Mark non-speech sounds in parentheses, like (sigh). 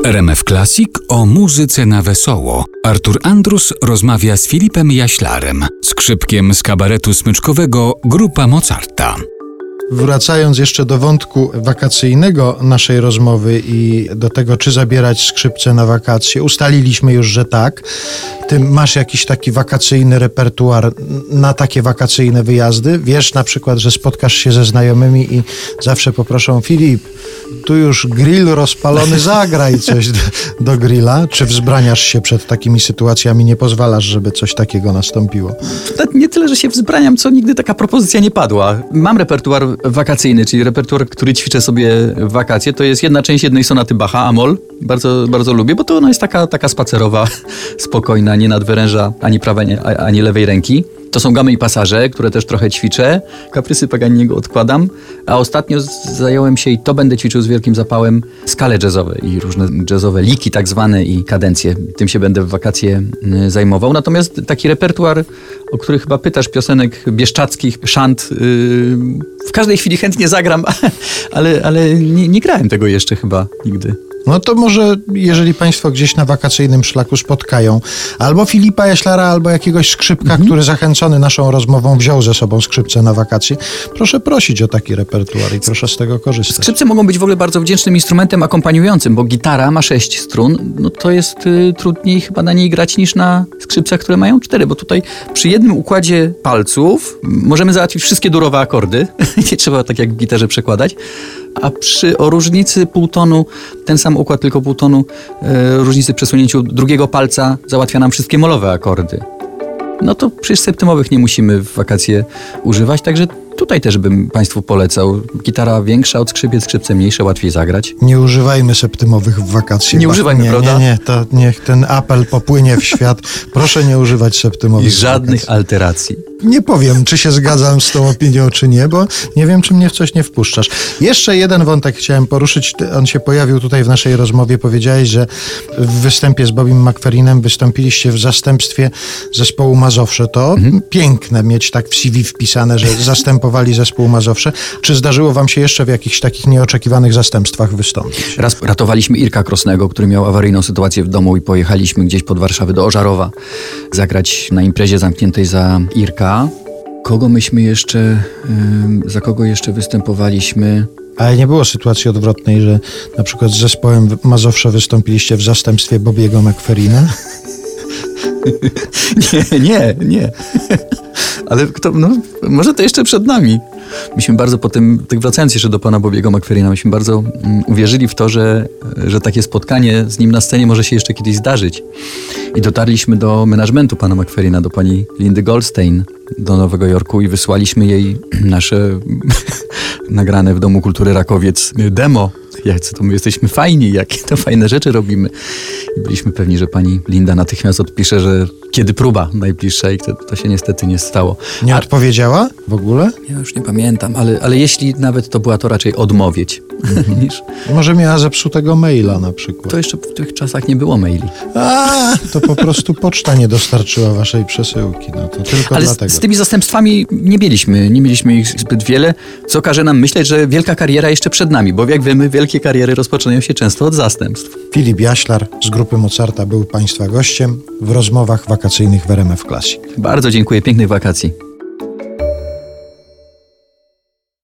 W RMF Classic o muzyce na wesoło. Artur Andrus rozmawia z Filipem Jaślarem, skrzypkiem z kabaretu smyczkowego Grupa Mozarta. Wracając jeszcze do wątku wakacyjnego naszej rozmowy i do tego, czy zabierać skrzypce na wakacje, ustaliliśmy już, że tak. Ty masz jakiś taki wakacyjny repertuar na takie wakacyjne wyjazdy? Wiesz na przykład, że spotkasz się ze znajomymi i zawsze poproszą Filip, tu już grill rozpalony, (laughs) zagraj coś do, do grilla. Czy wzbraniasz się przed takimi sytuacjami, nie pozwalasz, żeby coś takiego nastąpiło? Nie tyle, że się wzbraniam, co nigdy taka propozycja nie padła. Mam repertuar wakacyjny, czyli repertuar, który ćwiczę sobie w wakacje. To jest jedna część jednej sonaty Bacha, Amol. Bardzo, bardzo lubię, bo to ona jest taka, taka spacerowa, (laughs) spokojna, nie nadwyręża ani prawej, ani lewej ręki. To są gamy i pasaże, które też trochę ćwiczę. Kaprysy Paganiniego odkładam. A ostatnio zająłem się i to będę ćwiczył z wielkim zapałem skale jazzowe i różne jazzowe liki tak zwane i kadencje. Tym się będę w wakacje y, zajmował. Natomiast taki repertuar, o który chyba pytasz, piosenek bieszczadzkich, szant, yy, w każdej chwili chętnie zagram, (laughs) ale, ale nie, nie grałem tego jeszcze chyba nigdy. No to może, jeżeli Państwo gdzieś na wakacyjnym szlaku spotkają albo Filipa Jaślara, albo jakiegoś skrzypka, mhm. który zachęcony naszą rozmową wziął ze sobą skrzypce na wakacje, proszę prosić o taki repertuar i proszę z tego korzystać. Skrzypce mogą być w ogóle bardzo wdzięcznym instrumentem akompaniującym, bo gitara ma sześć strun, no to jest y, trudniej chyba na niej grać niż na skrzypcach, które mają cztery, bo tutaj przy jednym układzie palców możemy załatwić wszystkie durowe akordy, (laughs) nie trzeba tak jak w gitarze przekładać, a przy o różnicy półtonu, ten sam układ, tylko półtonu, e, różnicy przesunięciu drugiego palca załatwia nam wszystkie molowe akordy. No to przecież septymowych nie musimy w wakacje używać, także tutaj też bym Państwu polecał. Gitara większa od skrzypiec, skrzypce mniejsze, łatwiej zagrać. Nie używajmy septymowych w wakacje. Nie używajmy, nie, prawda? Nie, nie, to niech ten apel popłynie w świat. (laughs) Proszę nie używać septymowych I żadnych alteracji. Nie powiem, czy się zgadzam z tą opinią, czy nie, bo nie wiem, czy mnie w coś nie wpuszczasz. Jeszcze jeden wątek chciałem poruszyć. On się pojawił tutaj w naszej rozmowie. Powiedziałeś, że w występie z Bobim McFerrinem wystąpiliście w zastępstwie zespołu Mazowsze. To mhm. piękne mieć tak w CV wpisane, że (laughs) zastępowali zespół Mazowsze. Czy zdarzyło wam się jeszcze w jakichś takich nieoczekiwanych zastępstwach wystąpić? Raz ratowaliśmy Irka Krosnego, który miał awaryjną sytuację w domu i pojechaliśmy gdzieś pod Warszawę do Ożarowa zagrać na imprezie zamkniętej za Irka Kogo myśmy jeszcze, za kogo jeszcze występowaliśmy? Ale nie było sytuacji odwrotnej, że na przykład z zespołem Mazowsza wystąpiliście w zastępstwie Bobiego McFerrina? (laughs) nie, nie, nie. Ale kto, no, może to jeszcze przed nami. Myśmy bardzo po tym, tak wracając jeszcze do pana Bobiego McFerrina, myśmy bardzo mm, uwierzyli w to, że, że takie spotkanie z nim na scenie może się jeszcze kiedyś zdarzyć. I dotarliśmy do menażmentu pana McFerrina, do pani Lindy Goldstein do Nowego Jorku i wysłaliśmy jej nasze (laughs) nagrane w Domu Kultury Rakowiec demo jak to my jesteśmy fajni, jakie to fajne rzeczy robimy. I byliśmy pewni, że pani Linda natychmiast odpisze, że kiedy próba najbliższa i to, to się niestety nie stało. Nie A... odpowiedziała w ogóle? Ja już nie pamiętam, ale, ale jeśli nawet to była to raczej odmowieć. Mhm. niż... Może miała zepsutego maila na przykład. To jeszcze w tych czasach nie było maili. A, to po prostu poczta nie dostarczyła waszej przesyłki. No to tylko ale dlatego. Z, z tymi zastępstwami nie mieliśmy, nie mieliśmy ich zbyt wiele, co każe nam myśleć, że wielka kariera jeszcze przed nami, bo jak wiemy, wielkie kariery rozpoczynają się często od zastępstw. Filip Jaślar z grupy Mozarta był Państwa gościem w rozmowach wakacyjnych w RMF Classic. Bardzo dziękuję, pięknych wakacji.